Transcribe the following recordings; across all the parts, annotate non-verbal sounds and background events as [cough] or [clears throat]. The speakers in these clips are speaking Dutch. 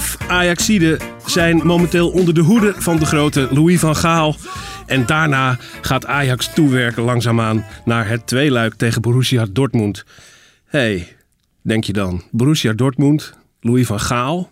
Vijf Ajaxiden zijn momenteel onder de hoede van de grote Louis van Gaal. En daarna gaat Ajax toewerken langzaamaan naar het tweeluik tegen Borussia Dortmund. hey, denk je dan, Borussia Dortmund, Louis van Gaal.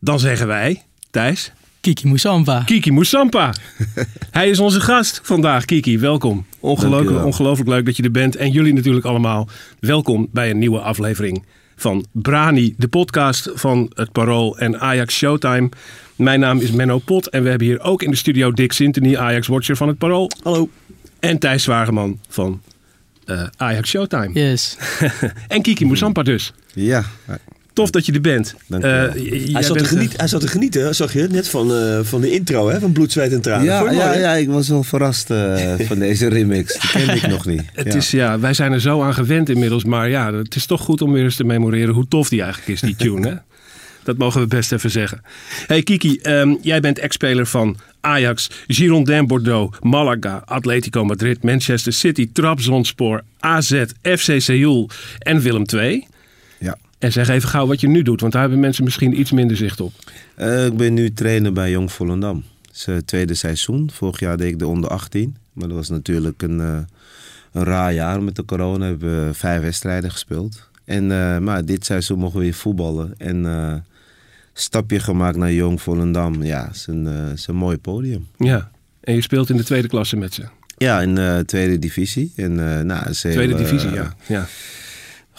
Dan zeggen wij, Thijs, Kiki Moussampa. Kiki Moussampa. [laughs] Hij is onze gast vandaag. Kiki, welkom. Ongelooflijk, ongelooflijk leuk dat je er bent. En jullie natuurlijk allemaal. Welkom bij een nieuwe aflevering van Brani, de podcast van het Parool en Ajax Showtime. Mijn naam is Menno Pot en we hebben hier ook in de studio Dick Sintony, Ajax-watcher van het Parool. Hallo. En Thijs Zwageman van eh, Ajax Showtime. Yes. [laughs] En Kiki Moussampa dus. Ja, Tof dat je er bent. Eh, Hij zat, te bent, eh, genieten, hij zat te genieten, zag je, net van, eh, van de intro, hè, van Bloed, Zweet en Tranen. Ja, ja, ja, ik was wel verrast eh, van [laughs] deze remix. Die kende ik nog niet. Het ja. is, ja, wij zijn er zo aan gewend inmiddels. Maar ja, het is toch goed om weer eens te memoreren hoe tof die eigenlijk is, die [laughs] tune. Hè? Dat mogen we best even zeggen. Hey Kiki, ehm, jij bent ex-speler van Ajax, Girondin Bordeaux, Malaga, Atletico Madrid, Manchester City, Trabzonspor, AZ, FC Seoul en Willem II. En zeg even gauw wat je nu doet, want daar hebben mensen misschien iets minder zicht op. Eh, ik ben nu trainer bij Jong Volendam. Het is het tweede seizoen. Vorig jaar deed ik de onder 18. Maar dat was natuurlijk een, eh, een raar jaar met de corona. We hebben vijf wedstrijden gespeeld. En, eh, maar dit seizoen mogen we weer voetballen. En eh stapje gemaakt naar Jong Volendam. Ja, het is een, eh, het is een mooi podium. Ja. En je speelt in de tweede klasse met ze. Ja, in de tweede divisie. En, eh, nou, heel, Tweede eh, divisie, ja. ja.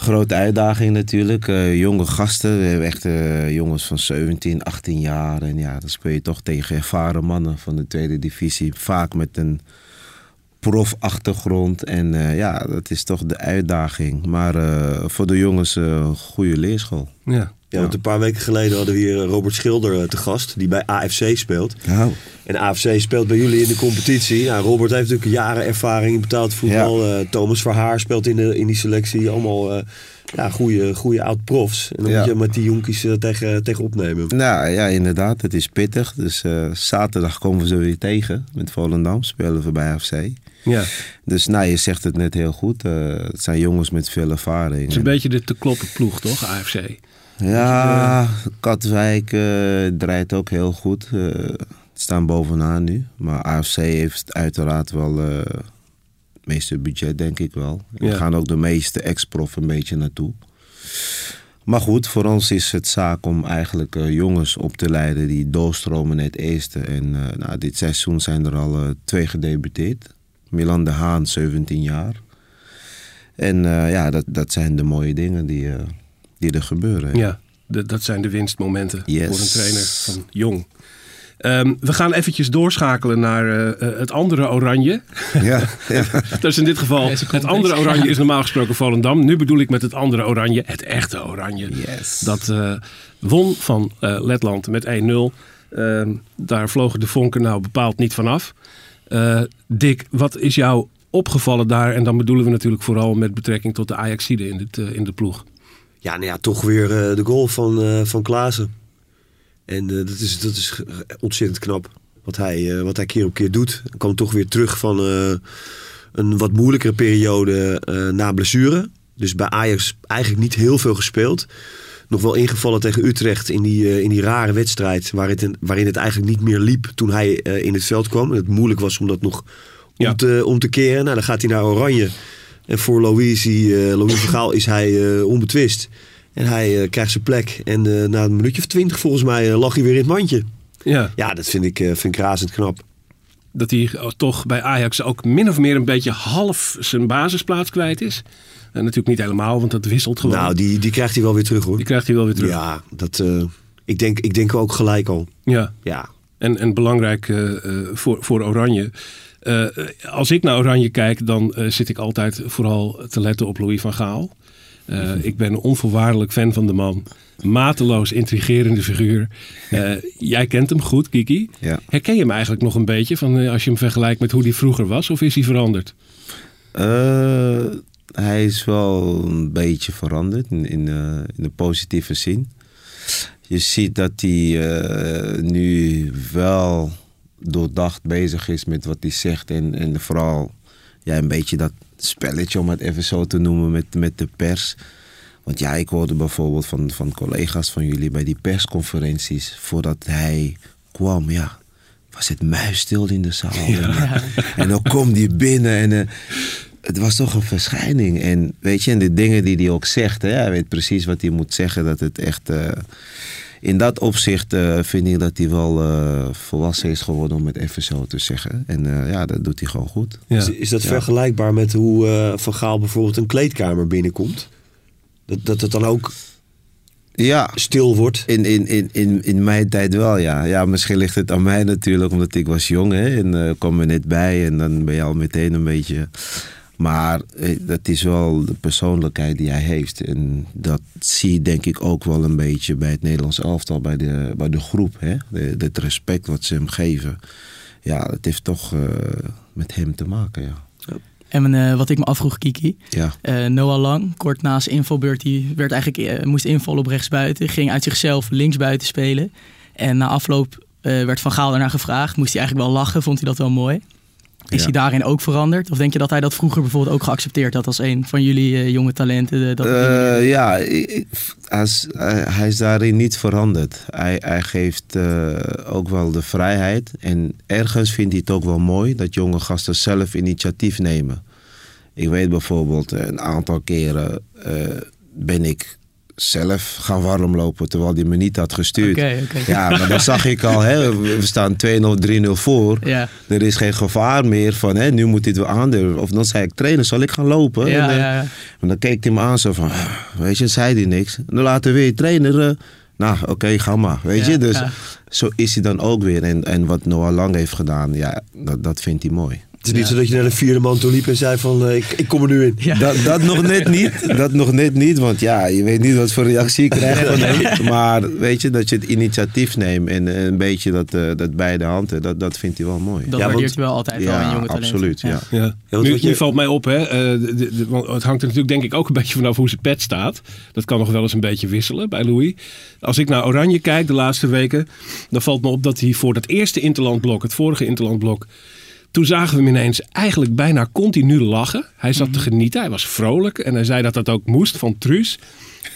Grote uitdaging natuurlijk. Eh, jonge gasten. We hebben echt eh, jongens van 17, 18 jaar. En ja, dan speel je toch tegen ervaren mannen van de tweede divisie. Vaak met een profachtergrond. En eh, ja, dat is toch de uitdaging. Maar voor de jongens een goede leerschool. ja. Ja, want een paar weken geleden hadden we hier eh, Robert Schilder eh, te gast, die bij AFC speelt. Nou, En AFC speelt bij jullie in de competitie. Nou, Robert heeft natuurlijk jaren ervaring in betaald voetbal. Eh, Thomas Verhaar speelt in, de, in die selectie. Allemaal eh ja, goede, goede oud-profs. En dan Ja. moet je met die jonkies tegen, tegen opnemen. nou ja, inderdaad. Het is pittig. Dus eh, zaterdag komen we ze weer tegen. Met Volendam spelen we bij AFC. ja. Dus nou, je zegt het net heel goed. eh, het zijn jongens met veel ervaring. Het is een beetje de te kloppen ploeg, toch, AFC? Ja, Katwijk eh, draait ook heel goed. eh staan bovenaan nu. Maar AFC heeft uiteraard wel eh, het meeste budget, denk ik wel. Er Ja. gaan ook de meeste ex-prof een beetje naartoe. Maar goed, voor ons is het zaak om eigenlijk eh, jongens op te leiden die doorstromen naar het eerste. En eh, nou, dit seizoen zijn er al eh, twee gedebuteerd. Milan de Haan, 17 jaar. En eh, ja, dat, dat zijn de mooie dingen die, eh, die er gebeuren. Ja, de- dat zijn de winstmomenten Yes. voor een trainer van Jong. Ehm, we gaan eventjes doorschakelen naar eh, eh, het andere oranje. [laughs] Ja, ja. [laughs] Dat is in dit geval, het andere oranje is normaal gesproken Volendam. Nu bedoel ik met het andere oranje, het echte oranje. Yes. Dat eh, won van eh, Letland met 1-0. Ehm, daar vlogen de vonken nou bepaald niet vanaf. Eh Dick, wat is jou opgevallen daar? En dan bedoelen we natuurlijk vooral met betrekking tot de Ajaxide in, dit, in de ploeg. Ja, nou ja, toch weer eh, de goal van, eh van Klaassen. En eh, dat, is, dat is ontzettend knap. Wat hij, wat hij keer op keer doet. Hij kwam toch weer terug van een wat moeilijkere periode na blessure. Dus bij Ajax eigenlijk niet heel veel gespeeld. Nog wel ingevallen tegen Utrecht in die, in die rare wedstrijd. Waarin het, waarin het eigenlijk niet meer liep toen hij in het veld kwam. En het moeilijk was om dat nog om, Ja. te, om te keren. Nou, dan gaat hij naar Oranje. En voor Louis, uh, Louis Vergaal is hij eh, onbetwist. En hij eh, krijgt zijn plek. En eh, na een minuutje of twintig volgens mij eh, lag hij weer in het mandje. Ja, Ja, dat vind ik, eh, vind ik razend knap. dat hij toch bij Ajax ook min of meer een beetje half zijn basisplaats kwijt is. En natuurlijk niet helemaal, want dat wisselt gewoon. Nou, die, die krijgt hij wel weer terug hoor. Die krijgt hij wel weer terug. Ja, dat, eh, ik, denk, ik denk ook gelijk al. Ja. Ja, En, en belangrijk eh, eh, voor, voor Oranje. Eh, als ik naar Oranje kijk, dan eh, zit ik altijd vooral te letten op Louis van Gaal. Eh, ik ben onvoorwaardelijk fan van de man. Mateloos intrigerende figuur. Jij kent hem goed, Kiki. Ja. Herken je hem eigenlijk nog een beetje van, als je hem vergelijkt met hoe hij vroeger was? Of is hij veranderd? Hij is wel een beetje veranderd in, in, in de positieve zin. Je ziet dat hij nu wel doordacht bezig is met wat hij zegt. En, en vooral ja, een beetje dat spelletje, om het even zo te noemen, met, met de pers. Want ja, ik hoorde bijvoorbeeld van, van collega's van jullie bij die persconferenties, voordat hij kwam, ja, was het muisstil in de zaal. En, en dan komt hij binnen en eh, het was toch een verschijning. En weet je, en de dingen die hij ook zegt, hè, hij weet precies wat hij moet zeggen, dat het echt... eh, in dat opzicht eh, vind ik dat hij wel eh, volwassen is geworden, om het even zo te zeggen. En eh, ja, dat doet hij gewoon goed. Is, is dat vergelijkbaar met hoe eh, Van Gaal bijvoorbeeld een kleedkamer binnenkomt? Dat, dat het dan ook Ja, stil wordt? In, in, in, in, in mijn tijd wel, ja. Ja, misschien ligt het aan mij natuurlijk, omdat ik was jong hè, en eh kwam er net bij en dan ben je al meteen een beetje. Maar eh, dat is wel de persoonlijkheid die hij heeft. En dat zie je denk ik ook wel een beetje bij het Nederlands elftal, bij de, bij de groep. Hè? De, het respect wat ze hem geven. Ja, het heeft toch eh, met hem te maken, ja. En eh, wat ik me afvroeg, Kiki. Ja, Noah Lang, kort na zijn invalbeurt, die werd eigenlijk, moest invallen op rechtsbuiten. Ging uit zichzelf linksbuiten spelen. En na afloop werd Van Gaal daarna gevraagd. Moest hij eigenlijk wel lachen, vond hij dat wel mooi. Is Ja. hij daarin ook veranderd? Of denk je dat hij dat vroeger bijvoorbeeld ook geaccepteerd had als een van jullie eh, jonge talenten? eh, dat Eh, ja, ik- hij is, daarin niet veranderd. Hij, hij geeft ook wel de vrijheid. En ergens vindt hij het ook wel mooi dat jonge gasten zelf initiatief nemen. Ik weet bijvoorbeeld, een aantal keren ben ik zelf gaan warmlopen terwijl hij me niet had gestuurd. Ja, maar dan zag ik al, hè, we we staan 2-0, 3-0 voor. Ja. Er is geen gevaar meer van, hè, nu moet dit wel aandurven. Of dan zei ik, trainer, zal ik gaan lopen? Ja, En, eh, ja, ja. en dan keek hij me aan zo van, "Ah, weet je, zei hij niks. En dan later weer trainer, eh, nou oké, ga maar. Weet je, dus zo is hij dan ook weer. En, en wat Noah Lang heeft gedaan, ja, dat, dat vindt hij mooi. Het is niet zo dat je naar de vierde man toe liep en zei van eh, ik, ik kom er nu in. Ja. Dat, dat nog net niet. Dat nog net niet. Want ja, je weet niet wat voor reactie je krijgt van hem. Maar weet je, dat je het initiatief neemt en eh, een beetje dat, eh, dat bij de hand, dat, dat vindt hij wel mooi. Dat Ja, waardeert want- hij wel altijd wel in ja, jonge talenten. absoluut. Ja. Ja. nu, wat je- nu valt mij op, hè, eh, de- de- de- want het hangt er natuurlijk denk ik ook een beetje vanaf hoe zijn pet staat. Dat kan nog wel eens een beetje wisselen bij Louis. Als ik naar Oranje kijk de laatste weken, dan valt me op dat hij voor dat eerste interlandblok, het vorige interlandblok, toen zagen we hem ineens eigenlijk bijna continu lachen. Hij zat te genieten, hij was vrolijk en hij zei dat dat ook moest van Truus.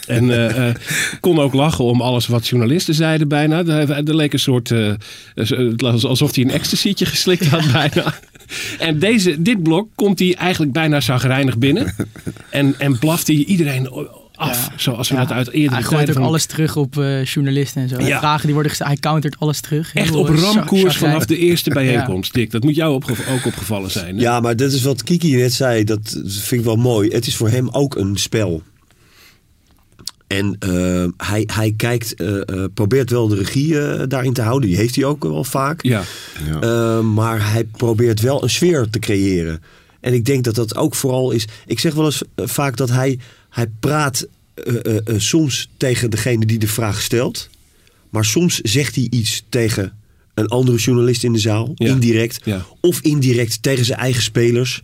En eh, eh, [laughs] kon ook lachen om alles wat journalisten zeiden bijna. Er, leek een soort, eh, alsof hij een ecstasytje geslikt had [laughs] bijna. En deze, dit blok komt hij eigenlijk bijna zagrijnig binnen. En, en blaft hij iedereen af. Zoals we Ja, dat uit eerdere Hij gooit ook van- alles terug op eh, journalisten en zo. Ja. Vragen die worden gesteld, hij countert alles terug. Echt Heel, op eh, ramkoers vanaf de eerste bijeenkomst, Dick. Dat moet jou opge- ook opgevallen zijn. hè? Ja, maar dat is wat Kiki net zei. Dat vind ik wel mooi. Het is voor hem ook een spel. En eh, hij, hij kijkt, eh, eh, probeert wel de regie daarin te houden. Die heeft hij ook wel vaak. Ja. Ja. Eh, maar hij probeert wel een sfeer te creëren. En ik denk dat dat ook vooral is. Ik zeg wel eens vaak dat hij, hij praat eh, eh, eh, soms tegen degene die de vraag stelt. Maar soms zegt hij iets tegen een andere journalist in de zaal, Ja. indirect. Ja. Of indirect tegen zijn eigen spelers.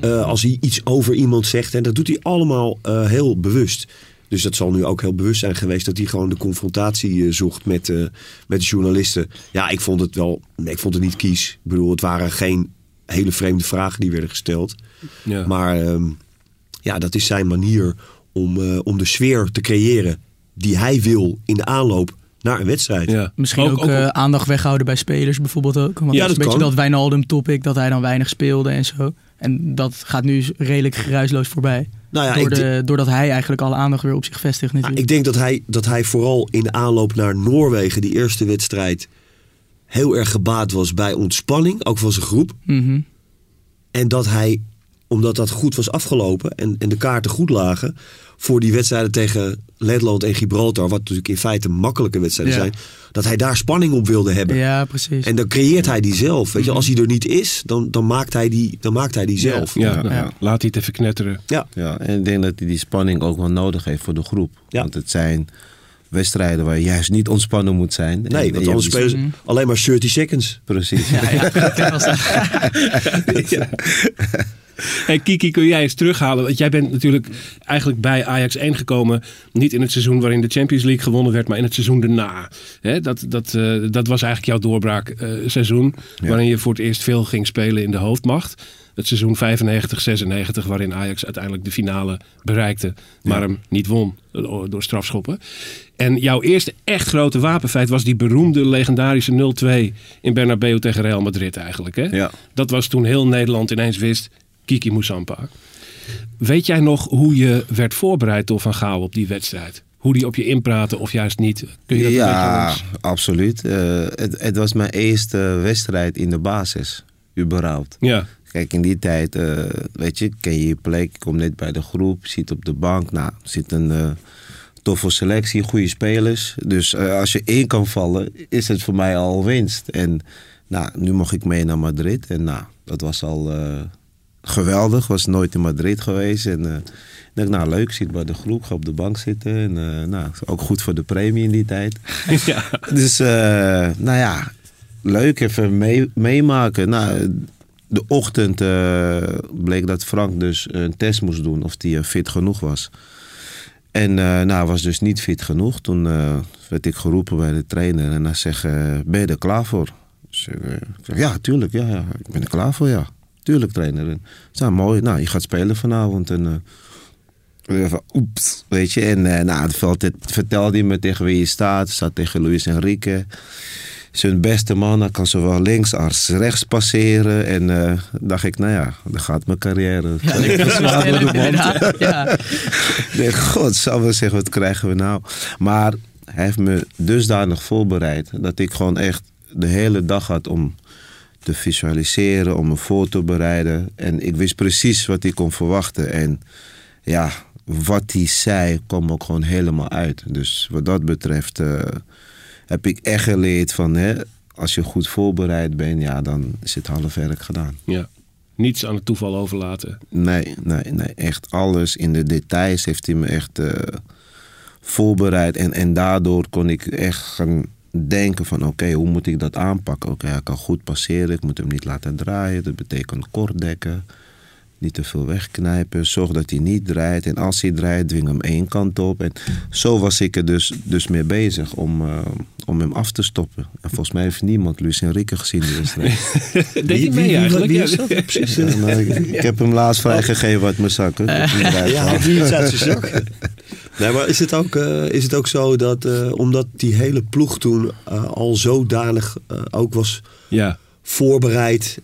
eh, als hij iets over iemand zegt. En dat doet hij allemaal heel bewust. Dus dat zal nu ook heel bewust zijn geweest dat hij gewoon de confrontatie zocht met, met de journalisten. Ja, ik vond het wel. Nee, ik vond het niet kies. Ik bedoel, het waren geen hele vreemde vragen die werden gesteld. Ja. Maar ehm, ja, dat is zijn manier om, eh, om de sfeer te creëren die hij wil in de aanloop naar een wedstrijd. Ja. Misschien ook, eh, aandacht weghouden bij spelers bijvoorbeeld ook. Want Ja, dat is dat een beetje kan. dat Wijnaldum topic, dat hij dan weinig speelde en zo. En dat gaat nu redelijk geruisloos voorbij. Nou ja, Door de, doordat hij eigenlijk alle aandacht weer op zich vestigt natuurlijk. ik denk dat hij, dat hij vooral in de aanloop naar Noorwegen, die eerste wedstrijd, heel erg gebaat was bij ontspanning, ook van zijn groep. Mhm. En dat hij, omdat dat goed was afgelopen en, en de kaarten goed lagen... voor die wedstrijden tegen Letland en Gibraltar... wat natuurlijk in feite makkelijke wedstrijden Ja. zijn... dat hij daar spanning op wilde hebben. Ja, precies. En dan creëert hij die zelf. Weet je, Mhm. als hij er niet is, dan, dan, maakt, hij die, dan maakt hij die zelf. Ja, Ja, nou, ja. laat hij het even knetteren. Ja. Ja, en ik denk dat hij die spanning ook wel nodig heeft voor de groep. Ja. Want het zijn wedstrijden waar je juist niet ontspannen moet zijn. Nee, en want anders spelen ze alleen maar 30 seconds. Precies. ja, [laughs] dat dat. Hey Kiki, kun jij eens terughalen? Want jij bent natuurlijk eigenlijk bij Ajax 1 gekomen. Niet in het seizoen waarin de Champions League gewonnen werd, maar in het seizoen daarna. Hè, dat, dat, eh, dat was eigenlijk jouw doorbraakseizoen. waarin je voor het eerst veel ging spelen in de hoofdmacht. Het seizoen 95-96, waarin Ajax uiteindelijk de finale bereikte. Maar hem niet won eh, door strafschoppen. En jouw eerste echt grote wapenfeit was die beroemde legendarische 0-2 in Bernabeu tegen Real Madrid eigenlijk. Hè? Ja. Dat was toen heel Nederland ineens wist, Kiki Moussampa. Weet jij nog hoe je werd voorbereid door Van Gaal op die wedstrijd? Hoe die op je inpraatte of juist niet? Kun je dat ja, absoluut. Eh, het, het was mijn eerste wedstrijd in de basis, überhaupt. Ja, Kijk, in die tijd, eh, weet je, ken je je plek, je komt net bij de groep, zit op de bank. Nou, er zit een eh, toffe selectie, goede spelers. Dus eh, als je één kan vallen, is het voor mij al winst. En nou, nu mocht ik mee naar Madrid. En nou, dat was al geweldig. Was nooit in Madrid geweest. En ik denk, nou leuk, zit bij de groep, ga op de bank zitten. En nou, ook goed voor de premie in die tijd. [laughs] ja. Dus, nou ja, leuk even mee, meemaken. Nou, de ochtend eh, bleek dat Frank dus een test moest doen of hij fit genoeg was. En eh, nou, was dus niet fit genoeg. Toen eh, werd ik geroepen bij de trainer en hij zegt, eh, ben je er klaar voor? Dus, eh, ik zeg, ja, tuurlijk, ja, ja, ik ben er klaar voor, ja. Tuurlijk, trainer. En, zei, mooi, nou, je gaat spelen vanavond. En, eh, Even, oeps, weet je. En eh, na het vertelde hij me tegen wie je staat. Staat tegen Luis Enrique. Zijn beste man, hij kan zowel links als rechts passeren. En eh dacht ik, nou ja, dan gaat mijn carrière. Ja, ik de. Ja. [laughs] Nee, god, zou we zeggen, wat krijgen we nou? Maar hij heeft me dusdanig voorbereid dat ik gewoon echt de hele dag had om te visualiseren, om me voor te bereiden. En ik wist precies wat ik kon verwachten. En ja, wat hij zei kwam ook gewoon helemaal uit. Dus wat dat betreft eh, heb ik echt geleerd van, hè, als je goed voorbereid bent, ja, dan is het half werk gedaan. ja. Niets aan het toeval overlaten. Nee, nee, nee. Echt alles in de details heeft hij me echt eh, voorbereid. En, en daardoor kon ik echt gaan denken van... oké, hoe moet ik dat aanpakken? Oké, hij kan goed passeren. Ik moet hem niet laten draaien. Dat betekent kort dekken. Niet te veel wegknijpen. Zorg dat hij niet draait. En als hij draait, dwing hem één kant op. En zo was ik er dus, dus mee bezig om, eh, om hem af te stoppen. En volgens mij heeft niemand Luis Enrique gezien die wedstrijd. [laughs] Deed hij mee eigenlijk? Wie Ja. is dat precies? Ja, ik, [laughs] ik heb hem laatst vrijgegeven uit mijn zak. hem eruit [laughs] Ja, uit zijn zak. Nee, maar is het ook, eh, is het ook zo dat, eh, omdat die hele ploeg toen eh, al zodanig eh, ook was ja. voorbereid,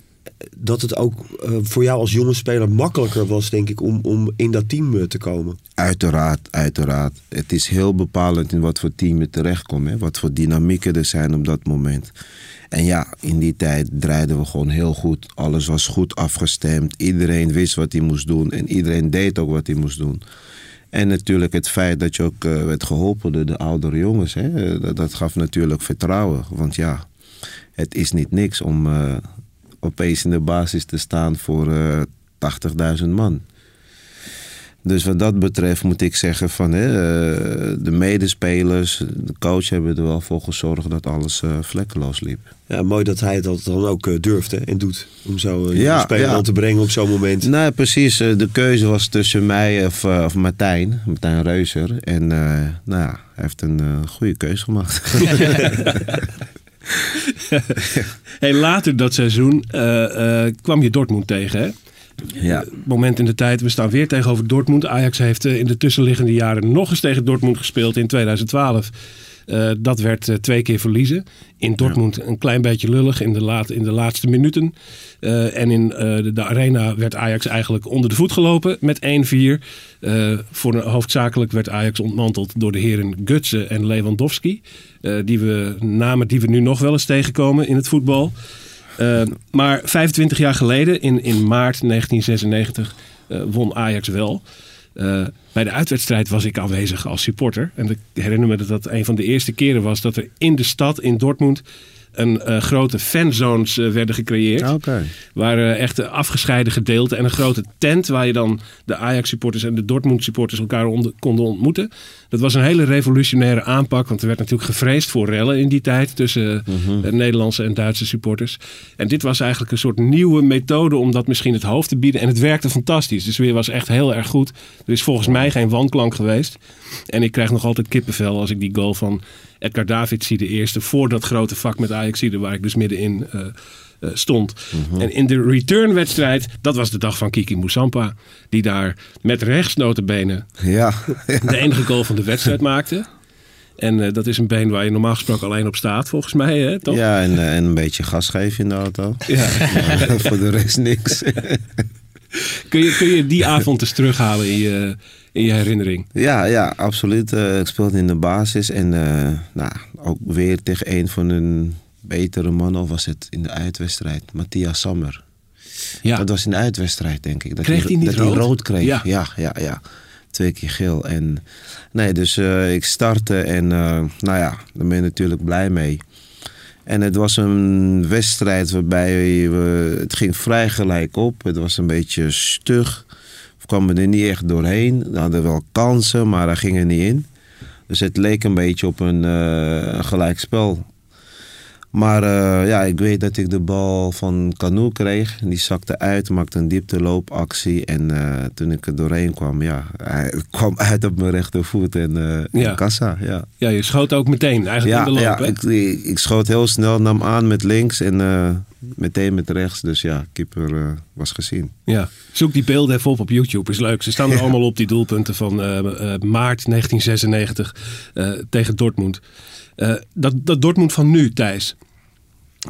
dat het ook eh, voor jou als jonge speler makkelijker was, denk ik, om, om in dat team eh, te komen? Uiteraard, uiteraard. Het is heel bepalend in wat voor team je terechtkomt. Hè? Wat voor dynamieken er zijn op dat moment. En ja, in die tijd draaiden we gewoon heel goed. Alles was goed afgestemd. Iedereen wist wat hij moest doen. En iedereen deed ook wat hij moest doen. En natuurlijk het feit dat je ook eh, werd geholpen door de oudere jongens. Hè? Dat, dat gaf natuurlijk vertrouwen. Want ja, het is niet niks om opeens in de basis te staan voor eh 80.000 man. Dus wat dat betreft moet ik zeggen van hè, eh, de medespelers, de coach hebben er wel voor gezorgd dat alles eh, vlekkeloos liep. Ja, mooi dat hij dat dan ook eh, durft hè, en doet. Om zo een Ja, speler ja. aan te brengen op zo'n moment. Nee, precies. eh, De keuze was tussen mij of, eh, of Martijn, Martijn Reuser. En eh, nou ja, hij heeft een eh, goede keuze gemaakt. [laughs] [laughs] [laughs] Hey, later dat seizoen eh, eh, kwam je Dortmund tegen, hè? ja. moment in de tijd. We staan weer tegenover Dortmund. Ajax heeft eh, in de tussenliggende jaren nog eens tegen Dortmund gespeeld in 2012. Eh, dat werd eh, twee keer verliezen. In Dortmund een klein beetje lullig in de, laat, in de laatste minuten. Eh, en in de, de arena werd Ajax eigenlijk onder de voet gelopen met 1-4. Eh, voor een, hoofdzakelijk werd Ajax ontmanteld door de heren Gutsen en Lewandowski. Die we, namen die we nu nog wel eens tegenkomen in het voetbal. Maar 25 jaar geleden, in, in maart 1996, eh, won Ajax wel. Eh, bij de uitwedstrijd was ik aanwezig als supporter. En ik herinner me dat dat een van de eerste keren was dat er in de stad, in Dortmund, een eh, grote fanzones eh, werden gecreëerd. Oké. Waar eh, echt afgescheiden gedeelte en een grote tent waar je dan de Ajax-supporters en de Dortmund-supporters elkaar onder- konden ontmoeten. Dat was een hele revolutionaire aanpak, want er werd natuurlijk gevreesd voor rellen in die tijd tussen eh, Nederlandse en Duitse supporters. En dit was eigenlijk een soort nieuwe methode om dat misschien het hoofd te bieden. En het werkte fantastisch. De sfeer was echt heel erg goed. Er is volgens mij geen wanklank geweest. En ik krijg nog altijd kippenvel als ik die goal van Edgar David zie, de eerste, voor dat grote vak met Ajax waar ik dus middenin eh, eh, stond. En in de returnwedstrijd, dat was de dag van Kiki Moussampa. Die daar met rechts notabene Ja. de enige goal van de wedstrijd maakte. En eh, dat is een been waar je normaal gesproken alleen op staat, volgens mij, hè, toch? ja, en, en een beetje gas geven in de auto. Ja. Ja, [laughs] voor de rest niks. Kun, je, kun je die avond eens terughalen in je, in je herinnering? Ja, ja, absoluut. Eh, ik speelde in de basis en eh, nou, ook weer tegen een van hun betere mannen, of was het in de uitwedstrijd, Matthias Sammer. Ja, Dat was in de uitwedstrijd, denk ik. Dat Kreeg hij niet dat rood? hij rood kreeg. Ja. Ja. ja, ja, Twee keer geel. En nee, dus eh, ik startte en nou ja, daar ben je natuurlijk blij mee. En het was een wedstrijd waarbij we, het ging vrij gelijk op. Het was een beetje stug. Kwamen er niet echt doorheen. We hadden wel kansen, maar daar gingen niet in. Dus het leek een beetje op een, eh, een gelijk spel. Maar eh, ja, ik weet dat ik de bal van Canoe kreeg. Die zakte uit, maakte een diepteloopactie. En eh, toen ik er doorheen kwam, ja, hij [laughs] kwam uit op mijn rechtervoet en eh Ja. in kassa. Ja, ja, je schoot ook meteen, eigenlijk ja, in de loop. ja hè? ik, ik, ik schoot heel snel, nam aan met links en meteen met rechts. Dus ja, keeper was gezien. Ja. Zoek die beelden even op op YouTube, is leuk. Ze staan er allemaal op, die doelpunten van maart 1996 eh, tegen Dortmund. Dat, dat Dortmund van nu, Thijs.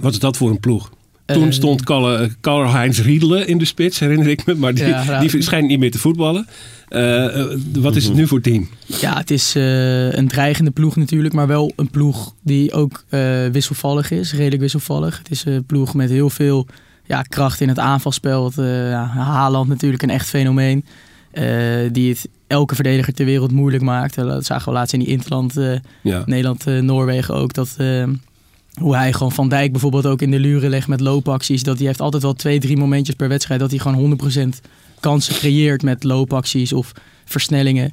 Wat is dat voor een ploeg? Toen Eh, stond Kalle- Karl-Heinz Riedelen in de spits, herinner ik me. Maar die, Ja, die schijnt niet meer te voetballen. Eh, eh, wat is het nu voor team? Ja, het is eh, een dreigende ploeg natuurlijk, maar wel een ploeg die ook eh, wisselvallig is, redelijk wisselvallig. Het is een ploeg met heel veel ja, kracht in het aanvalspel. Eh, ja, Haaland natuurlijk een echt fenomeen, eh, die het elke verdediger ter wereld moeilijk maakt. Dat zagen we laatst in die Interland, eh, Ja. Nederland, eh, Noorwegen ook. Dat, hoe hij gewoon Van Dijk bijvoorbeeld ook in de luren legt met loopacties. Dat hij heeft altijd wel twee, drie momentjes per wedstrijd dat hij gewoon 100% kansen creëert met loopacties of versnellingen.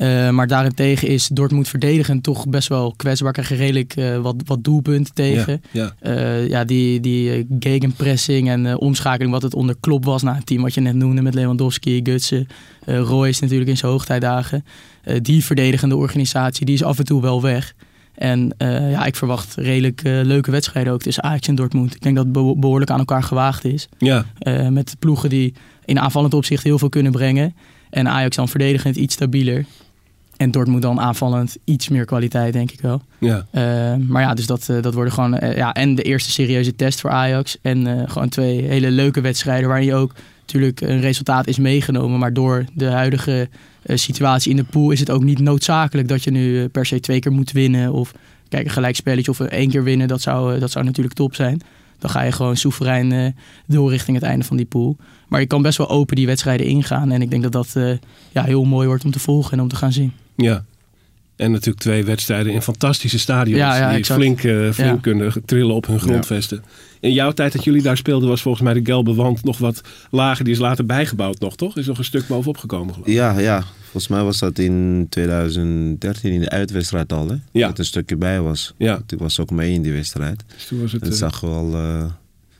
Eh, maar daarentegen is Dortmund verdedigend toch best wel kwetsbaar. Krijg je redelijk eh, wat, wat doelpunten tegen. Ja, Eh, ja, die, die gegenpressing en omschakeling, wat het onder Klop was. Nou, het team wat je net noemde met Lewandowski, Gutsen, eh Royce natuurlijk in zijn hoogtijdagen. Die verdedigende organisatie, die is af en toe wel weg. En eh, ja, ik verwacht redelijk eh, leuke wedstrijden ook tussen Ajax en Dortmund. Ik denk dat het beho- behoorlijk aan elkaar gewaagd is. ja. Eh, met ploegen die in aanvallend opzicht heel veel kunnen brengen. En Ajax dan verdedigend iets stabieler. En Dortmund dan aanvallend iets meer kwaliteit, denk ik wel. ja. Maar ja, dus dat, dat worden gewoon... ja, en de eerste serieuze test voor Ajax. En gewoon twee hele leuke wedstrijden... waarin je ook natuurlijk een resultaat is meegenomen. Maar door de huidige situatie in de pool... is het ook niet noodzakelijk dat je nu eh, per se twee keer moet winnen. Of kijk, een gelijk spelletje of één keer winnen. Dat zou, eh, dat zou natuurlijk top zijn. Dan ga je gewoon soeverein eh, door richting het einde van die pool. Maar je kan best wel open die wedstrijden ingaan. En ik denk dat dat eh, ja, heel mooi wordt om te volgen en om te gaan zien. Ja. En natuurlijk twee wedstrijden in fantastische stadions. Ja, ja, die exact. flink, eh, flink Ja. kunnen trillen op hun grondvesten. In jouw tijd dat jullie daar speelden was volgens mij de gelbe wand nog wat lager. Die is later bijgebouwd nog, toch? Is nog een stuk bovenop gekomen geloof ik. Ja, ja. Volgens mij was dat in 2013 in de uitwedstrijd al, hè? Ja. Dat een stukje bij was. Ja. Want Ik was ook mee in die wedstrijd. Dus toen was het Het eh, zag wel, eh,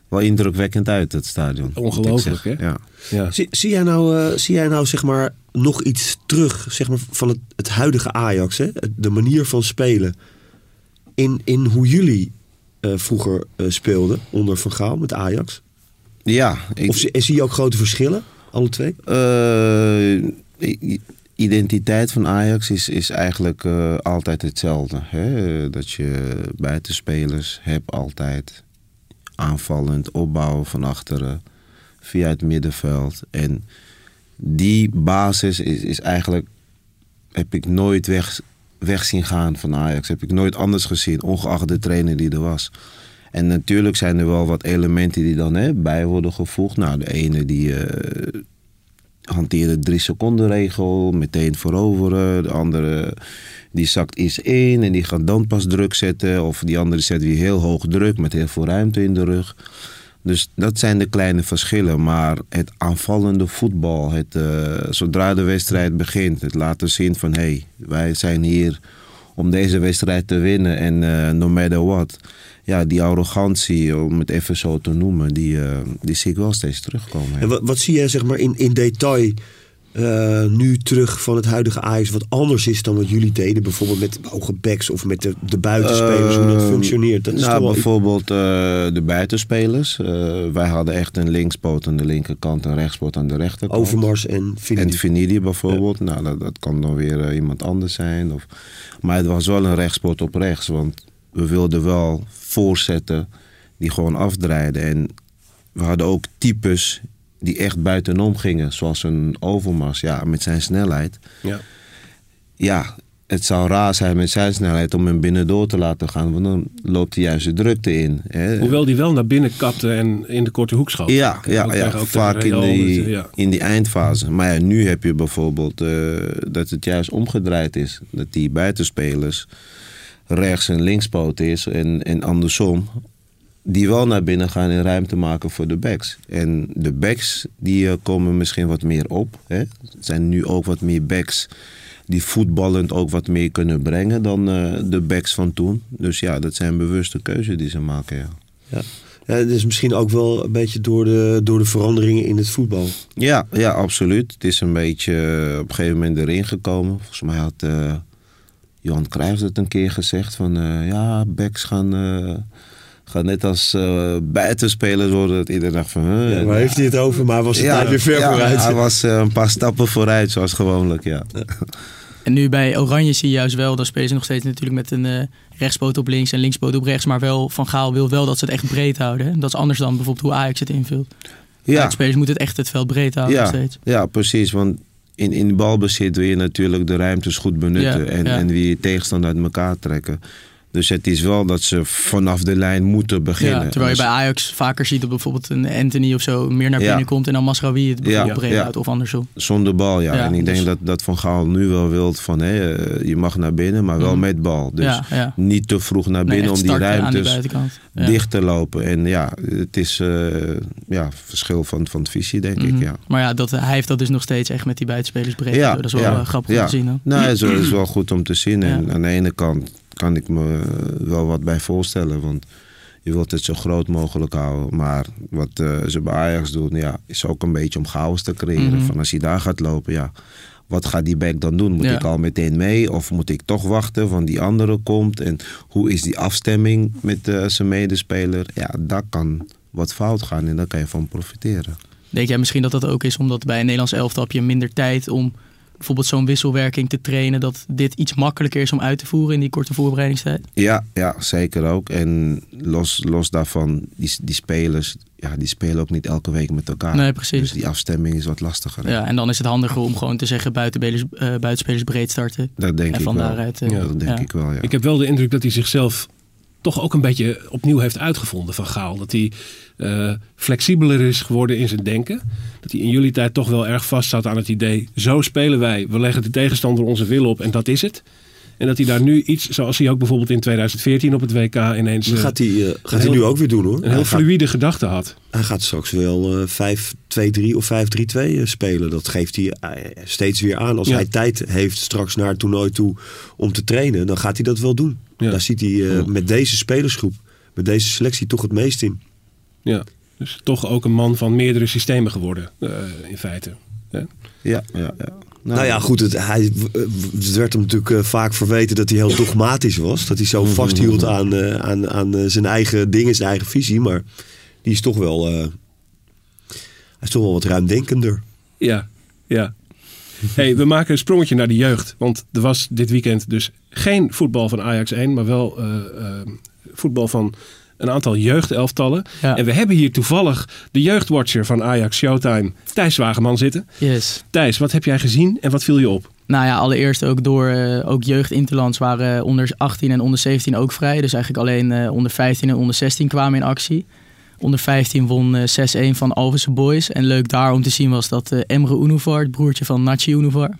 wel indrukwekkend uit, het stadion. Ongelooflijk, hè? Ja. ja. Zie, zie jij nou, eh, zie jij nou zeg maar, nog iets terug zeg maar, van het, het huidige Ajax? Hè? De manier van spelen. In, in hoe jullie eh, vroeger eh, speelden onder Van Gaal met Ajax? Ja, ik, Of zie, je ook grote verschillen, alle twee? eh, identiteit van Ajax is, is eigenlijk altijd hetzelfde. Hè? Dat je buitenspelers hebt altijd. Aanvallend, opbouwen van achteren. Via het middenveld. En die basis is, is eigenlijk... Heb ik nooit weg, weg zien gaan van Ajax. Heb ik nooit anders gezien. Ongeacht de trainer die er was. En natuurlijk zijn er wel wat elementen die dan hè, bij worden gevoegd. Nou, de ene die... eh, hanteerde de drie seconden regel, meteen voroveren. De andere die zakt eerst in en die gaat dan pas druk zetten. Of die andere zet weer heel hoog druk met heel veel ruimte in de rug. Dus dat zijn de kleine verschillen. Maar het aanvallende voetbal, het, eh, zodra de wedstrijd begint, het laten zien van hé, hey, wij zijn hier om deze wedstrijd te winnen en eh, no matter what. Ja, die arrogantie, om het even zo te noemen, die, eh, die zie ik wel steeds terugkomen. En wat, wat zie jij zeg maar in, in detail eh, nu terug van het huidige Ajax wat anders is dan wat jullie deden? Bijvoorbeeld met hoge backs of met de, de buitenspelers, hoe dat Eh, functioneert. Dat is nou, wel- bijvoorbeeld eh, de buitenspelers. Eh, wij hadden echt een linkspoot aan de linkerkant en rechtspoot aan de rechterkant. Overmars en Finidi. En Finidi bijvoorbeeld. Nou, dat, dat kan dan weer iemand anders zijn. Of, maar het was wel een rechtspoot op rechts. Want we wilden wel voorzetten die gewoon afdraaiden. En we hadden ook types die echt buitenom gingen. Zoals een Overmars, ja, met zijn snelheid. Ja. Ja, het zou raar zijn met zijn snelheid om hem binnendoor te laten gaan. Want dan loopt hij juist de drukte in. Hè. Hoewel die wel naar binnen kapte en in de korte hoek schoot. Ja, ja, ja vaak in die, ja. in die eindfase. Maar ja, nu heb je bijvoorbeeld eh, dat het juist omgedraaid is. Dat die buitenspelers rechts en linkspoot is en, en andersom. Die wel naar binnen gaan en ruimte maken voor de backs. En de backs die eh, komen misschien wat meer op. Hè. Er zijn nu ook wat meer backs die voetballend ook wat meer kunnen brengen dan eh, de backs van toen. Dus ja, dat zijn bewuste keuzes die ze maken. Ja. Ja. Ja, het is misschien ook wel een beetje door de, door de veranderingen in het voetbal. Ja, ja, absoluut. Het is een beetje eh, op een gegeven moment erin gekomen. Volgens mij had eh, Johan Cruijff het een keer gezegd van ja, backs gaan, gaan net als eh, buitenspelers worden. Dat iedereen dacht van... huh, Ja, waar heeft hij het over? Maar was het tijd weer ver ja, vooruit. Hij was eh, een paar stappen vooruit, zoals gewoonlijk, ja. En nu bij Oranje zie je juist wel, dan spelen ze nog steeds natuurlijk met een rechtspoot op links en linkspoot op rechts. Maar wel, Van Gaal wil wel dat ze het echt breed houden. hè. Dat is anders dan bijvoorbeeld hoe Ajax het invult. Ja, De spelers moeten het echt het veld breed houden nog ja, steeds. ja, precies. Want in, in balbezit wil je natuurlijk de ruimtes goed benutten. Ja, en, ja. en wie je tegenstander uit elkaar trekken. Dus het is wel dat ze vanaf de lijn moeten beginnen. Ja, terwijl je Dus- bij Ajax vaker ziet dat bijvoorbeeld een Anthony of zo meer naar Ja. binnen komt en dan Masraoui het Ja, breed ja. houdt of andersom. Zonder bal, ja. En ik denk dus- dat, dat Van Gaal nu wel wilt van... Hé, eh, je mag naar binnen, maar wel Mhm. met bal. Dus niet te vroeg naar binnen om die ruimtes dicht te lopen. En ja, het is eh ja, verschil van, van visie, denk ik, Mhm. ja. Maar ja, dat, hij heeft dat dus nog steeds echt met die buitenspelers breed. Ja, dat is wel eh, grappig om te zien. Dan. Nou, [clears throat] dat is wel goed om te zien. En Ja. aan de ene kant kan ik me wel wat bij voorstellen. Want je wilt het zo groot mogelijk houden. Maar wat eh, ze bij Ajax doen, ja, is ook een beetje om chaos te creëren. Mhm. Van als hij daar gaat lopen, ja, wat gaat die back dan doen? Moet Ja. ik al meteen mee? Of moet ik toch wachten van die andere komt? En hoe is die afstemming met eh, zijn medespeler? Ja, daar kan wat fout gaan en daar kan je van profiteren. Denk jij misschien dat dat ook is omdat bij een Nederlands elftal heb je minder tijd om bijvoorbeeld zo'n wisselwerking te trainen, dat dit iets makkelijker is om uit te voeren in die korte voorbereidingstijd? Ja, ja, zeker ook. En los, los daarvan, die, die spelers, ja, die spelen ook niet elke week met elkaar. Nee, precies. Dus die afstemming is wat lastiger. Ja, en dan is het handiger om gewoon te zeggen buitenspelers, eh, buitenspelers breed starten. Dat denk en ik van wel. daaruit. eh, Ja, Dat denk ja. ik wel, ja. Ik heb wel de indruk dat hij zichzelf toch ook een beetje opnieuw heeft uitgevonden van Gaal. Dat hij eh, flexibeler is geworden in zijn denken. Dat hij in jullie tijd toch wel erg vast zat aan het idee... zo spelen wij, we leggen de tegenstander onze wil op en dat is het. En dat hij daar nu iets, zoals hij ook bijvoorbeeld in 2014 op het WK ineens... Dat eh, gaat hij, eh, gaat hij heel- nu ook weer doen hoor. een heel Hij gaat, fluïde gedachte had. hij gaat straks wel eh 5-2-3 of 5-3-2 eh, spelen. Dat geeft hij steeds weer aan. Als Ja. hij tijd heeft straks naar het toernooi toe om te trainen, dan gaat hij dat wel doen. Ja. Daar ziet hij eh, met deze spelersgroep, met deze selectie toch het meest in. Ja. Dus toch ook een man van meerdere systemen geworden, in feite. Ja. Ja, ja, ja. Nou, ja, goed. Het, hij, het werd hem natuurlijk eh, vaak verweten dat hij heel dogmatisch was. Dat hij zo vasthield aan, eh, aan, aan eh, zijn eigen dingen, zijn eigen visie. Maar die is toch wel, hij is toch wel wat ruimdenkender. Ja, ja. Hey, we maken een sprongetje naar de jeugd. Want er was dit weekend dus geen voetbal van Ajax 1, maar wel voetbal van een aantal jeugdelftallen. Ja. En we hebben hier toevallig de jeugdwatcher van Ajax Showtime, Thijs Wageman, zitten. Yes. Thijs, wat heb jij gezien en wat viel je op? Nou ja, allereerst ook door eh, ook jeugd Interlands waren onder 18 en onder 17 ook vrij. Dus eigenlijk alleen eh, onder 15 en onder 16 kwamen in actie. Onder 15 won eh, 6-1 van Alverse Boys. En leuk daar om te zien was dat eh, Emre Unuvar, het broertje van Nachi Unuvar...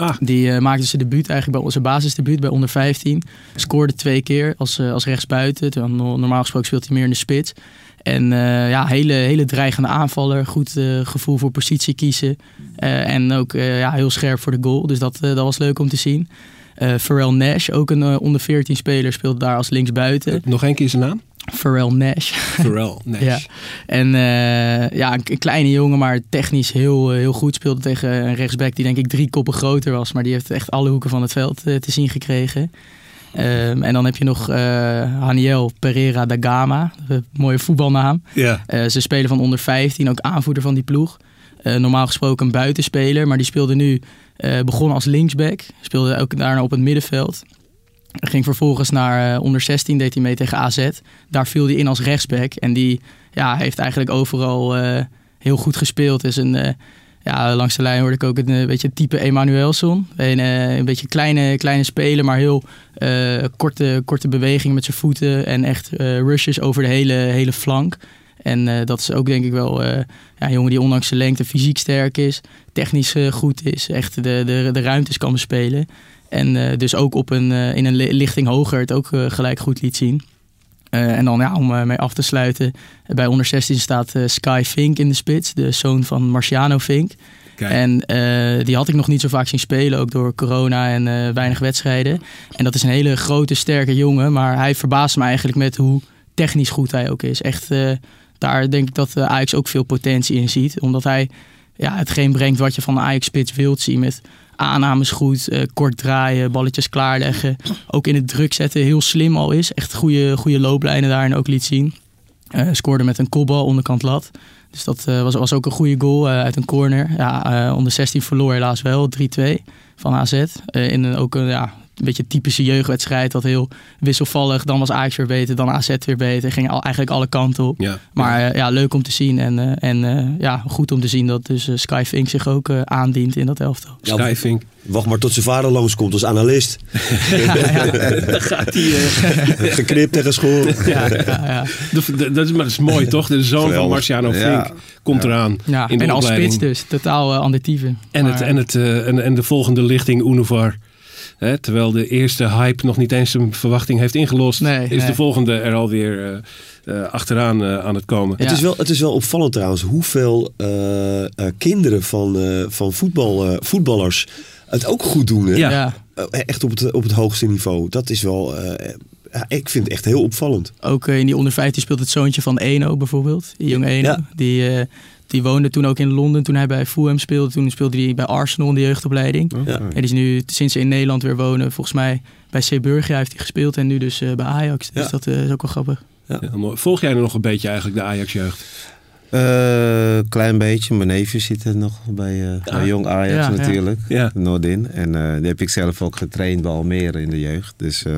Ah, Die eh, maakte zijn debuut eigenlijk bij onze basisdebuut bij onder 15. Scoorde twee keer als, eh, als rechtsbuiten. Terwijl normaal gesproken speelt hij meer in de spits. En eh, ja, hele, hele dreigende aanvaller. Goed gevoel voor positie kiezen. En ook ja, heel scherp voor de goal. Dus dat, dat was leuk om te zien. Pharrell Nash, ook een onder 14 speler, speelde daar als linksbuiten. nog één keer zijn naam? Pharrell Nash. Pharrell [laughs] Nash. Ja. En eh, ja, een, kleine jongen, maar technisch heel, eh, heel goed. Speelde tegen een rechtsback die denk ik drie koppen groter was. Maar die heeft echt alle hoeken van het veld eh, te zien gekregen. Ehm, en dan heb je nog eh Haniel Pereira da Gama. Een mooie voetbalnaam. Ja. Ze spelen van onder 15, ook aanvoerder van die ploeg. Normaal gesproken een buitenspeler, maar die speelde nu, begon als linksback. Speelde ook daarna op het middenveld. Ging vervolgens naar eh, onder 16, deed hij mee tegen AZ. Daar viel hij in als rechtsback. En die ja, heeft eigenlijk overal eh, heel goed gespeeld. Is een, eh, ja, langs de lijn hoorde ik ook een eh, beetje type Emanuelson. Een, een beetje kleine, kleine speler, maar heel korte, korte bewegingen met zijn voeten. En echt rushes over de hele, hele flank. En dat is ook denk ik wel ja, een jongen die ondanks zijn lengte fysiek sterk is. Technisch goed is. Echt de, de, de ruimtes kan bespelen. En eh, dus ook op een, eh, in een li- lichting hoger het ook eh, gelijk goed liet zien. En dan ja, om mee af te sluiten. bij onder 16 staat Sky Fink in de spits. De zoon van Marciano Fink. Kijk. En die had ik nog niet zo vaak zien spelen, ook door corona en weinig wedstrijden. En dat is een hele grote, sterke jongen, maar hij verbaast me eigenlijk met hoe technisch goed hij ook is. Echt, daar denk ik dat Ajax ook veel potentie in ziet, omdat hij ja, hetgeen brengt wat je van de Ajax-spits wilt zien met aannames goed, eh, kort draaien, balletjes klaarleggen. Ook in het druk zetten heel slim al is. Echt goede, goede looplijnen daarin ook liet zien. Eh, scoorde met een kopbal onderkant lat. Dus dat eh, was, was ook een goede goal uit een corner. Ja, onder 16 verloor helaas wel 3-2 van AZ. In een, ook een, ja, een beetje typische jeugdwedstrijd. Dat heel wisselvallig. Dan was Ajax weer beter, dan AZ weer beter. Ging al, eigenlijk alle kanten op. Ja. Maar eh, ja, leuk om te zien. En, eh, en eh, ja, goed om te zien dat dus eh, Sky Fink zich ook eh, aandient in dat elftal. Ja, Skyfink. Wacht maar tot zijn vader langskomt als analist. [laughs] [laughs] Dan gaat hij... eh, [laughs] Geknipt en geschoren. Ja, ja, ja. de- de- dat, is, maar dat is mooi, toch? De zoon van. Marciano Fink Ja. komt eraan ja. in de en als spits dus. Totaal uh, anditieve. En, het, en, het, en, en de volgende lichting, Unovar. Hè, terwijl de eerste hype nog niet eens zijn verwachting heeft ingelost, Nee, is nee. de volgende er alweer eh eh, achteraan eh, aan het komen. Ja. Het, is wel, het is wel opvallend trouwens hoeveel eh, eh, kinderen van, eh, van voetbal, eh, voetballers het ook goed doen. Hè? Ja. echt op het, op het hoogste niveau. Dat is wel, eh, ja, ik vind het echt heel opvallend. Ook eh, in die onder 15 speelt het zoontje van Eno bijvoorbeeld. Die jonge Eno. Ja. Die, eh, die woonde toen ook in Londen toen hij bij Fulham speelde. Toen speelde hij bij Arsenal in de jeugdopleiding. Ja. En die is nu sinds ze in Nederland weer wonen. Volgens mij bij Zeeburgia heeft hij gespeeld. En nu dus eh, bij Ajax. Dus Ja. dat eh, is ook wel grappig. Ja, mooi. Volg jij er nog een beetje eigenlijk de Ajax-jeugd? Eh, klein beetje. Mijn neefje zit er nog bij, eh, bij Jong Ajax Ja, ja. natuurlijk. Ja. Noordin. En eh die heb ik zelf ook getraind bij Almere in de jeugd. Dus eh,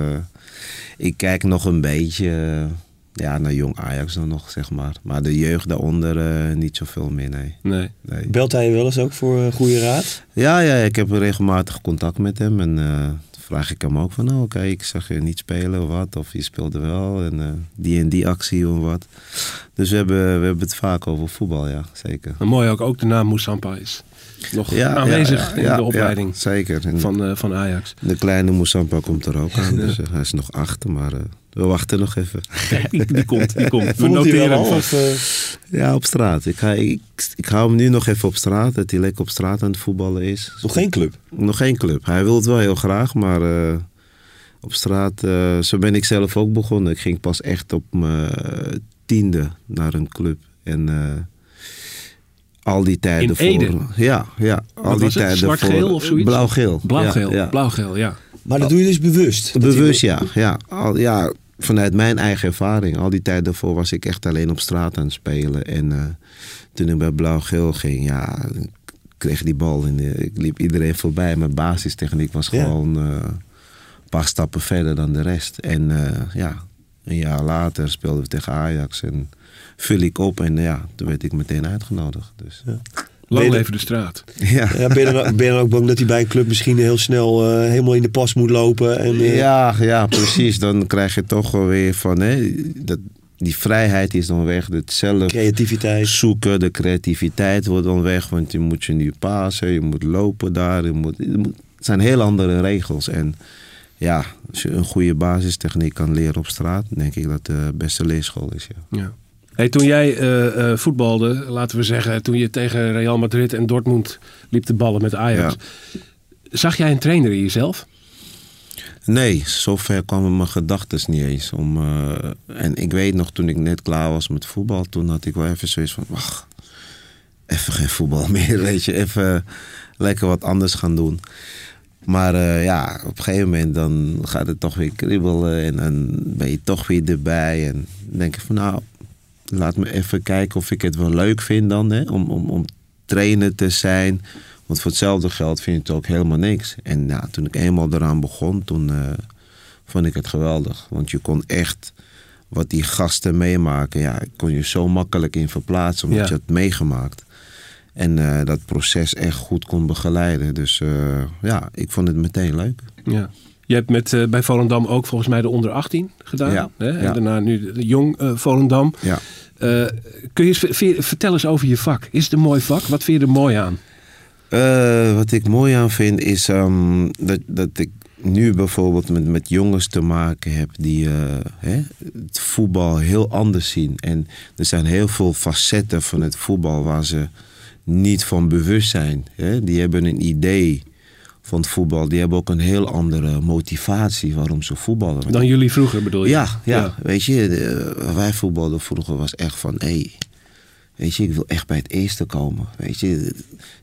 ik kijk nog een beetje ja, naar Jong Ajax dan nog, zeg maar. Maar de jeugd daaronder eh, niet zoveel meer, nee. Nee. nee. Belt hij je wel eens ook voor eh, goede raad? Ja, ja, ik heb regelmatig contact met hem. En eh, dan vraag ik hem ook van, nou oké, ik zag je niet spelen of wat. Of je speelde wel. En eh, die en die actie of wat. Dus we hebben, we hebben het vaak over voetbal, ja, zeker. Maar mooi ook, ook de naam Moussampa is nog Ja, aanwezig ja, in de opleiding zeker. En van, eh, van Ajax. De kleine Moussampa komt er ook aan. [laughs] Dus eh, hij is nog achter, maar eh, we wachten nog even. Kijk, die, die komt, die komt. [laughs] We noteren al? Of, Ja, op straat. Ik, ga, ik, ik hou hem nu nog even op straat. Dat hij lekker op straat aan het voetballen is. nog geen club? Nog geen club. Hij wil het wel heel graag, maar op straat, zo ben ik zelf ook begonnen. Ik ging pas echt op mijn tiende naar een club. En al die tijden In voor. Ja, ja. Al die was het? tijden Zwart-geel voor. of zoiets? Blauw-geel. Blauw-geel, Ja, ja. blauw-geel, ja. Maar dat doe je dus bewust? Bewust, ja. Ja. Al, ja. Vanuit mijn eigen ervaring. Al die tijd daarvoor was ik echt alleen op straat aan het spelen. En eh, toen ik bij Blauw-Geel ging, ja, kreeg die bal en ik liep iedereen voorbij. Mijn basistechniek was Ja. gewoon eh, een paar stappen verder dan de rest. En eh, ja, een jaar later speelden we tegen Ajax en vul ik op en ja, toen werd ik meteen uitgenodigd. Dus, ja. Lang leven de straat. Ja. Ja, ben, je dan, ben je dan ook bang dat hij bij een club misschien heel snel eh, helemaal in de pas moet lopen? En, eh, Ja, ja, precies. Dan krijg je toch wel weer van, hè, dat, die vrijheid is dan weg. Het zelf Creativiteit. zoeken, de creativiteit wordt dan weg. Want je moet je nu pasen, je moet lopen daar. Je moet, je moet- het zijn heel andere regels. En ja, als je een goede basistechniek kan leren op straat, denk ik dat de beste leerschool is. Ja. Ja. Hey, toen jij eh, eh, voetbalde, laten we zeggen, toen je tegen Real Madrid en Dortmund liep te ballen met Ajax. Zag jij een trainer in jezelf? Nee, zover kwamen mijn gedachten niet eens. Om, eh, en ik weet nog, toen ik net klaar was met voetbal, toen had ik wel even zoiets van, wacht, even geen voetbal [laughs] meer, weet je. Even lekker wat anders gaan doen. Maar ja, op een gegeven moment dan gaat het toch weer kribbelen en dan ben je toch weer erbij. En denk ik van, nou, laat me even kijken of ik het wel leuk vind dan, hè, om, om, om trainer te zijn. Want voor hetzelfde geld vind je het ook helemaal niks. En ja, toen ik eenmaal eraan begon, toen eh, vond ik het geweldig. Want je kon echt wat die gasten meemaken. Ja, kon je zo makkelijk in verplaatsen, omdat Ja. je het meegemaakt. En eh, dat proces echt goed kon begeleiden. Dus eh, ja, ik vond het meteen leuk. Ja. Je hebt met, eh, bij Volendam ook volgens mij de onder 18 gedaan. Ja. Hè? En Ja. daarna nu de jong eh, Volendam. Ja. Eh, kun je eens ver- ver- vertel eens over je vak. Is het een mooi vak? Wat vind je er mooi aan? Wat ik mooi aan vind is ehm, dat, dat ik nu bijvoorbeeld met, met jongens te maken heb die hè, het voetbal heel anders zien. En er zijn heel veel facetten van het voetbal waar ze niet van bewust zijn. Hè. Die hebben een idee van het voetbal. Die hebben ook een heel andere motivatie waarom ze voetballen. Dan jullie vroeger bedoel je? Ja, ja, weet je, de- wij voetbalden vroeger was echt van, hé, hey, weet je, ik wil echt bij het eerste komen. Weet je,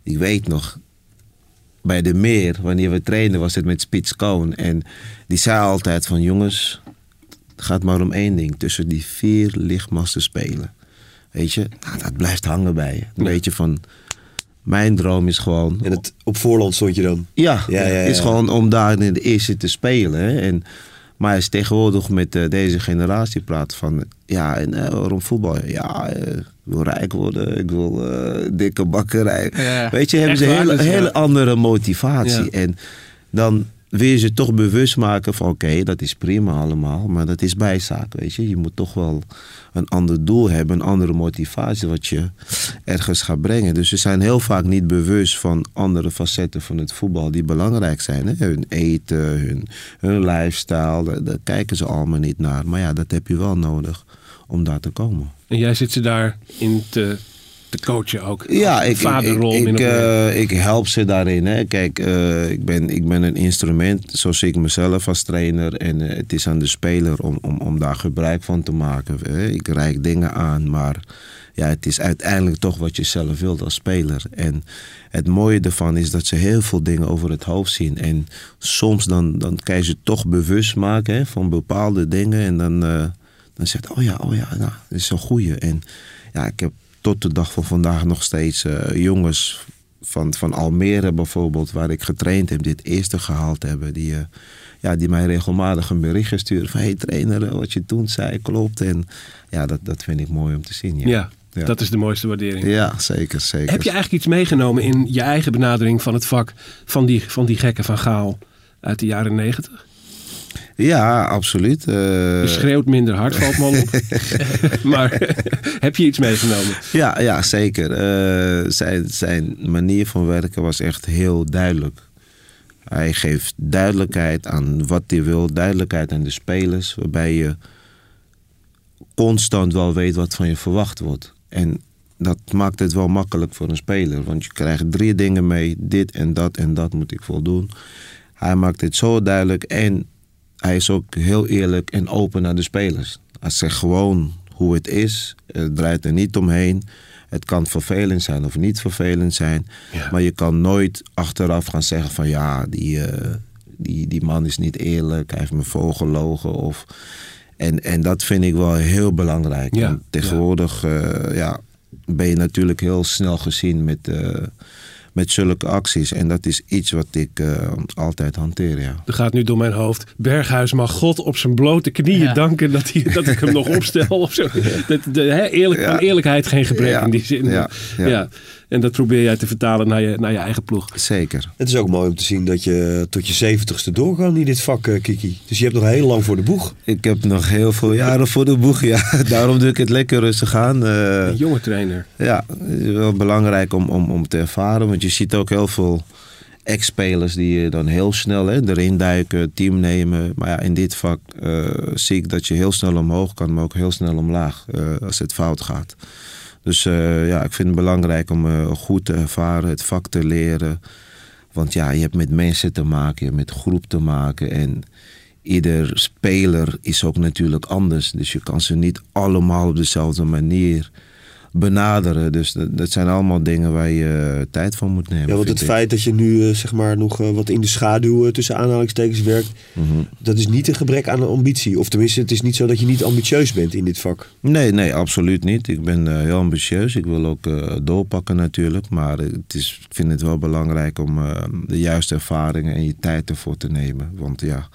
ik weet nog, bij de meer, wanneer we trainden, was het met Spits Koon. En die zei altijd van, jongens, het gaat maar om één ding, tussen die vier lichtmasten spelen. Weet je, nou, dat blijft hangen bij je. Een Ja. beetje van, mijn droom is gewoon... En het, op voorland stond je dan. Ja, Ja, ja, ja. is gewoon om daar in de eerste te spelen. Hè. En, maar als je tegenwoordig met eh, deze generatie praat van... Ja, en eh, waarom voetbal? Ja, eh, ik wil rijk worden. Ik wil dikke bakkerij. Ja. Weet je, hebben ze een hele, dus, hele andere motivatie. Ja. En dan wil je ze toch bewust maken van... Oké, dat is prima allemaal, maar dat is bijzaak, weet je. Je moet toch wel een ander doel hebben, een andere motivatie... wat je ergens gaat brengen. Dus ze zijn heel vaak niet bewust van andere facetten van het voetbal... die belangrijk zijn. Hè? Hun eten, hun, lifestyle, daar, daar kijken ze allemaal niet naar. Maar ja, dat heb je wel nodig om daar te komen. En jij zit ze daarin te, te coachen ook. Ja, ik, vaderrol ik, eh, ik help ze daarin. Hè. Kijk, eh, ik, ben, ik ben een instrument, zo zie ik mezelf als trainer. En eh, het is aan de speler om, om, om daar gebruik van te maken. hè. Ik reik dingen aan, maar ja, het is uiteindelijk toch wat je zelf wilt als speler. En het mooie ervan is dat ze heel veel dingen over het hoofd zien. En soms dan, dan kan je ze toch bewust maken hè, van bepaalde dingen. En dan, dan zegt oh ja, oh ja, nou, dat is een goeie. En ja, ik heb tot de dag van vandaag nog steeds eh, jongens van, van Almere bijvoorbeeld, waar ik getraind heb, dit eerste gehaald hebben, die, eh, ja, die mij regelmatig een berichtje sturen van hey trainer, eh, wat je toen zei klopt. En ja, dat, dat vind ik mooi om te zien. Ja, ja, ja. dat is de mooiste waardering. Ja, zeker, zeker. Heb je eigenlijk iets meegenomen in je eigen benadering van het vak van die, van die gekken van Gaal uit de jaren negentig? Ja, absoluut. Eh, Je schreeuwt minder hard, valt me op. [laughs] maar [laughs] heb je iets meegenomen? Ja, ja zeker. Eh, zijn, zijn manier van werken was echt heel duidelijk. Hij geeft duidelijkheid aan wat hij wil, duidelijkheid aan de spelers, waarbij je constant wel weet wat van je verwacht wordt. En dat maakt het wel makkelijk voor een speler, want je krijgt drie dingen mee: dit en dat en dat moet ik voldoen. Hij maakt het zo duidelijk en hij is ook heel eerlijk en open naar de spelers. Hij zegt gewoon hoe het is, het draait er niet omheen. Het kan vervelend zijn of niet vervelend zijn. Ja. Maar je kan nooit achteraf gaan zeggen van ja, die, eh, die, die man is niet eerlijk, hij heeft me voorgelogen. Of... En, en dat vind ik wel heel belangrijk. Ja, Want tegenwoordig eh, ja, ben je natuurlijk heel snel gezien met, eh, met zulke acties. En dat is iets wat ik eh, altijd hanteer, ja. Er gaat nu door mijn hoofd. Berghuis mag God op zijn blote knieën Ja. danken dat, hij, dat ik hem nog [laughs] opstel. Of zo. Dat, de, hè, eerlijk, Ja. Aan eerlijkheid geen gebrek Ja. in die zin. Ja. En dat probeer jij te vertalen naar je, naar je eigen ploeg. Zeker. Het is ook mooi om te zien dat je tot je zeventigste doorgaan in dit vak, eh, Kiki. Dus je hebt nog heel lang voor de boeg. Ik heb nog heel veel jaren voor de boeg, ja. [laughs] Daarom doe ik het lekker rustig aan. Eh, Een jonge trainer. Ja, het is wel belangrijk om, om, om te ervaren. Want je ziet ook heel veel ex-spelers die je dan heel snel hè, erin duiken, team nemen. Maar ja, in dit vak eh, zie ik dat je heel snel omhoog kan, maar ook heel snel omlaag eh, als het fout gaat. Dus eh, ja, ik vind het belangrijk om eh, goed te ervaren, het vak te leren. Want ja, je hebt met mensen te maken, je hebt met groep te maken. En ieder speler is ook natuurlijk anders. Dus je kan ze niet allemaal op dezelfde manier benaderen. Dus dat, dat zijn allemaal dingen waar je eh, tijd voor moet nemen. Ja, want het ik. feit dat je nu eh, zeg maar nog eh, wat in de schaduw tussen aanhalingstekens werkt, Mhm. dat is niet een gebrek aan ambitie. Of tenminste, het is niet zo dat je niet ambitieus bent in dit vak. Nee, nee, absoluut niet. Ik ben heel ambitieus. Ik wil ook doorpakken natuurlijk. Maar het is, ik vind het wel belangrijk om de juiste ervaringen en je tijd ervoor te nemen. Want ja,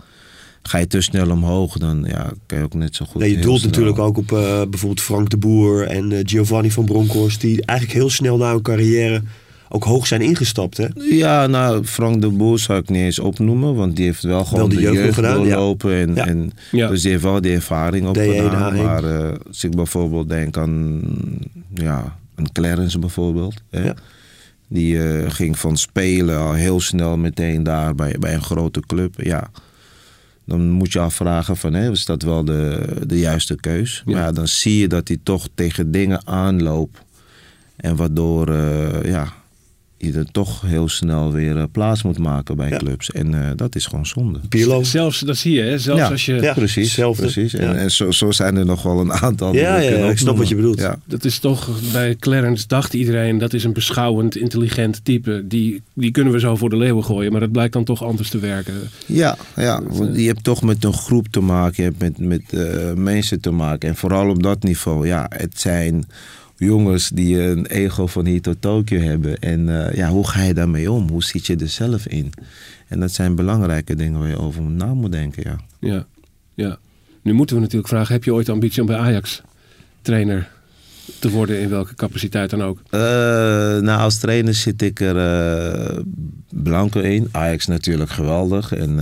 ga je te snel omhoog, dan ja, kan je ook net zo goed... Nee, je doelt snel- natuurlijk ook op eh, bijvoorbeeld Frank de Boer en eh, Giovanni van Bronckhorst, die eigenlijk heel snel na hun carrière ook hoog zijn ingestapt. Hè? Ja, nou, Frank de Boer zou ik niet eens opnoemen, want die heeft wel gewoon de de, jeugd jeugd, gedaan, ja. doorlopen. En, Ja. en, Ja. Dus die heeft wel die ervaring D1, opgedaan. A1. Maar eh, als ik bijvoorbeeld denk aan ja, een Clarence bijvoorbeeld. Hè? Ja. Die eh, ging van spelen al heel snel meteen daar bij, bij een grote club. Ja, dan moet je afvragen van, hè, is dat wel de, de juiste keus? Ja. Maar ja, dan zie je dat hij toch tegen dingen aanloopt. En waardoor eh, ja, je er toch heel snel weer eh, plaats moet maken bij Ja. clubs. En eh, dat is gewoon zonde. Pirlo. Zelfs, dat zie je, hè? zelfs Ja. als je... Ja. precies, precies. En, Ja. en zo, zo zijn er nog wel een aantal. die Ja, ja, ik snap wat je bedoelt. Ja. Dat is toch, bij Clarence dacht iedereen, dat is een beschouwend, intelligent type. Die, die kunnen we zo voor de leeuwen gooien, maar dat blijkt dan toch anders te werken. Ja, ja, want je hebt toch met een groep te maken, je hebt met, met eh, mensen te maken. En vooral op dat niveau, ja, het zijn jongens die een ego van hier tot Tokio hebben. En eh, ja, hoe ga je daarmee om? Hoe zit je er zelf in? En dat zijn belangrijke dingen waar je over na moet denken, ja. Ja, ja. Nu moeten we natuurlijk vragen, heb je ooit de ambitie om bij Ajax trainer te worden in welke capaciteit dan ook? Eh, nou, als trainer zit ik er eh, blanco in. Ajax natuurlijk geweldig. En,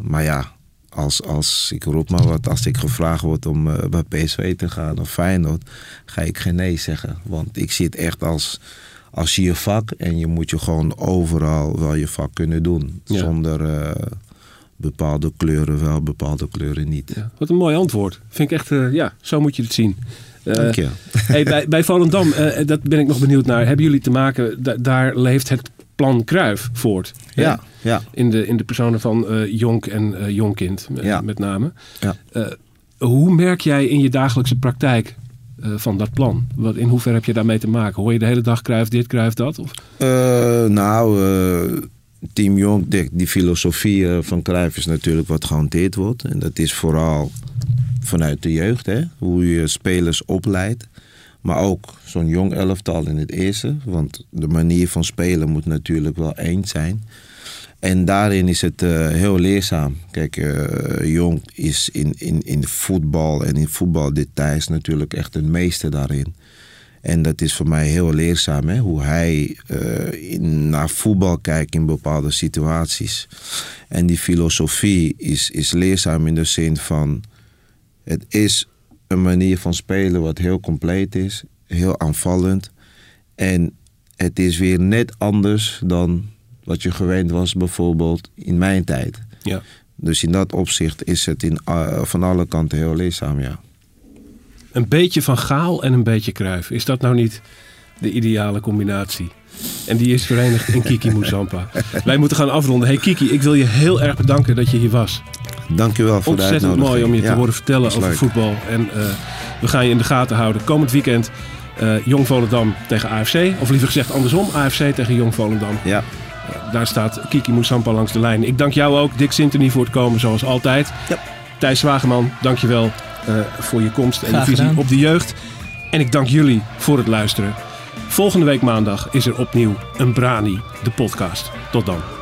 maar ja, als, als ik roep maar wat, als ik gevraagd word om eh, bij PSV te gaan of Feyenoord, ga ik geen nee zeggen. Want ik zie het echt als, als je vak en je moet je gewoon overal wel je vak kunnen doen. Ja. Zonder eh, bepaalde kleuren wel, bepaalde kleuren niet. Ja, wat een mooi antwoord. Vind ik echt, eh, ja, zo moet je het zien. Dank je. Hey, bij, bij Volendam, [laughs] dat ben ik nog benieuwd naar. Hebben jullie te maken, da- daar leeft het plan Kruif voort. Ja, ja. In de, in de personen van eh, Jonk en eh Jonkind, met, Ja. met name. Ja. Eh, hoe merk jij in je dagelijkse praktijk eh, van dat plan? Wat, in hoeverre heb je daarmee te maken? Hoor je de hele dag Kruif dit, Kruif dat? Of? Eh, nou, eh, Team Jong, die, die filosofie eh, van Cruijff is natuurlijk wat gehanteerd wordt. En dat is vooral vanuit de jeugd, hè? hoe je spelers opleidt. Maar ook zo'n jong elftal in het eerste. Want de manier van spelen moet natuurlijk wel eens zijn. En daarin is het eh, heel leerzaam. Kijk, eh, Jong is in, in, in voetbal en in voetbaldetails natuurlijk echt een meester daarin. En dat is voor mij heel leerzaam, hè? hoe hij eh, naar voetbal kijkt in bepaalde situaties. En die filosofie is, is leerzaam in de zin van: het is een manier van spelen wat heel compleet is, heel aanvallend. En het is weer net anders dan wat je gewend was, bijvoorbeeld in mijn tijd. Ja. Dus in dat opzicht is het in, eh, van alle kanten heel leerzaam, ja. Een beetje van Gaal en een beetje Kruif. Is dat nou niet de ideale combinatie? En die is verenigd in Kiki Moussampa. [laughs] Wij moeten gaan afronden. Hey Kiki, ik wil je heel erg bedanken dat je hier was. Dankjewel voor de Ontzettend uitnodiging. mooi om je te horen vertellen over leuk. voetbal. En eh, we gaan je in de gaten houden. Komend weekend eh, Jong Volendam tegen AFC. Of liever gezegd andersom, AFC tegen Jong Volendam. Ja, Daar staat Kiki Moussampa langs de lijn. Ik dank jou ook, Dick Sintony, voor het komen zoals altijd. Ja. Thijs Zwageman, dank je wel eh, voor je komst en de visie gedaan. op de jeugd. En ik dank jullie voor het luisteren. Volgende week maandag is er opnieuw een Brani, de podcast. Tot dan.